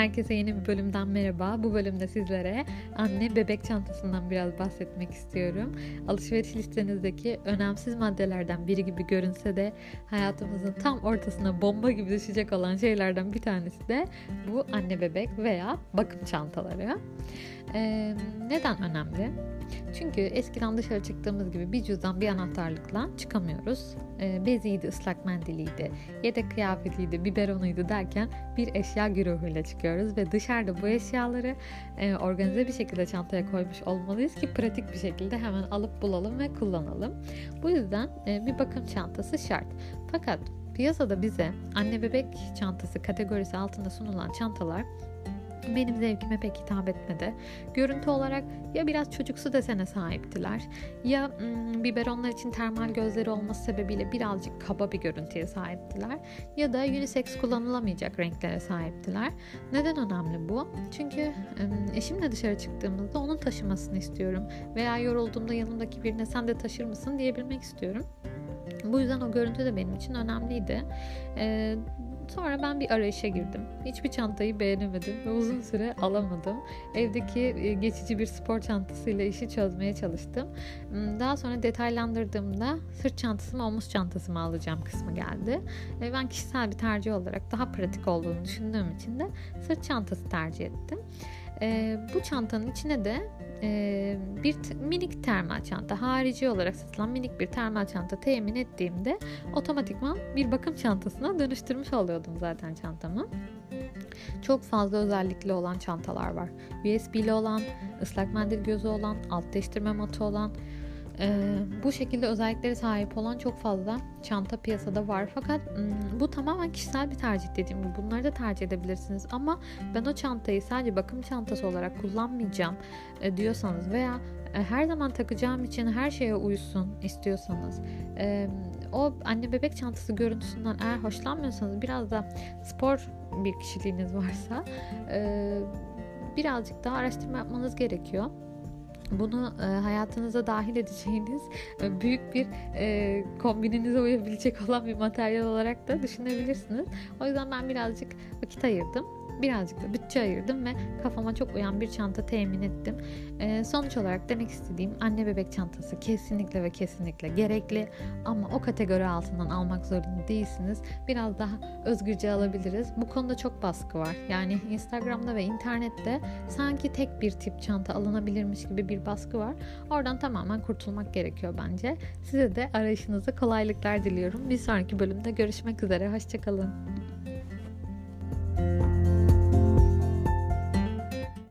Herkese yeni bir bölümden merhaba. Bu bölümde sizlere anne bebek çantasından biraz bahsetmek istiyorum. Alışveriş listenizdeki önemsiz maddelerden biri gibi görünse de hayatımızın tam ortasına bomba gibi düşecek olan şeylerden bir tanesi de bu anne bebek veya bakım çantaları. Ee, neden önemli? Çünkü eskiden dışarı çıktığımız gibi bir cüzdan bir anahtarlıkla çıkamıyoruz. E, beziydi, ıslak mendiliydi, yedek kıyafetiydi, biberonuydu derken bir eşya güruhuyla çıkıyoruz ve dışarıda bu eşyaları e, organize bir şekilde çantaya koymuş olmalıyız ki pratik bir şekilde hemen alıp bulalım ve kullanalım. Bu yüzden e, bir bakım çantası şart. Fakat piyasada bize anne bebek çantası kategorisi altında sunulan çantalar benim zevkime pek hitap etmedi. Görüntü olarak ya biraz çocuksu desene sahiptiler ya biberonlar için termal gözleri olması sebebiyle birazcık kaba bir görüntüye sahiptiler ya da unisex kullanılamayacak renklere sahiptiler. Neden önemli bu? Çünkü eşimle dışarı çıktığımızda onun taşımasını istiyorum veya yorulduğumda yanımdaki birine sen de taşır mısın diyebilmek istiyorum. Bu yüzden o görüntü de benim için önemliydi. Ee, Sonra ben bir arayışa girdim. Hiçbir çantayı beğenemedim ve uzun süre alamadım. Evdeki e, geçici bir spor çantasıyla işi çözmeye çalıştım. Hmm, daha sonra detaylandırdığımda sırt çantası mı omuz çantası mı alacağım kısmı geldi. Ben kişisel bir tercih olarak daha pratik olduğunu düşündüğüm için de sırt çantası tercih ettim. Bu çantanın içine de e, bir minik termal çanta harici olarak satılan minik bir termal çanta temin ettiğimde otomatikman bir bakım çantasına dönüştürmüş oluyordum zaten çantamı. Çok fazla özellikli olan çantalar var. USB'li olan, ıslak mendil gözü olan, alt değiştirme matı olan, ee, bu şekilde özellikleri sahip olan çok fazla çanta piyasada var. Fakat bu tamamen kişisel bir tercih dediğim gibi. Bunları da tercih edebilirsiniz. Ama ben o çantayı sadece bakım çantası olarak kullanmayacağım e, diyorsanız veya e, her zaman takacağım için her şeye uysun istiyorsanız e, o anne bebek çantası görüntüsünden eğer hoşlanmıyorsanız biraz da spor bir kişiliğiniz varsa birazcık daha araştırma yapmanız gerekiyor bunu e, hayatınıza dahil edeceğiniz e, büyük bir e, kombininize uyabilecek olan bir materyal olarak da düşünebilirsiniz. O yüzden ben birazcık vakit ayırdım birazcık da bütçe ayırdım ve kafama çok uyan bir çanta temin ettim. E, sonuç olarak demek istediğim anne bebek çantası kesinlikle ve kesinlikle gerekli ama o kategori altından almak zorunda değilsiniz. Biraz daha özgürce alabiliriz. Bu konuda çok baskı var. Yani Instagram'da ve internette sanki tek bir tip çanta alınabilirmiş gibi bir baskı var. Oradan tamamen kurtulmak gerekiyor bence. Size de arayışınızda kolaylıklar diliyorum. Bir sonraki bölümde görüşmek üzere. Hoşçakalın.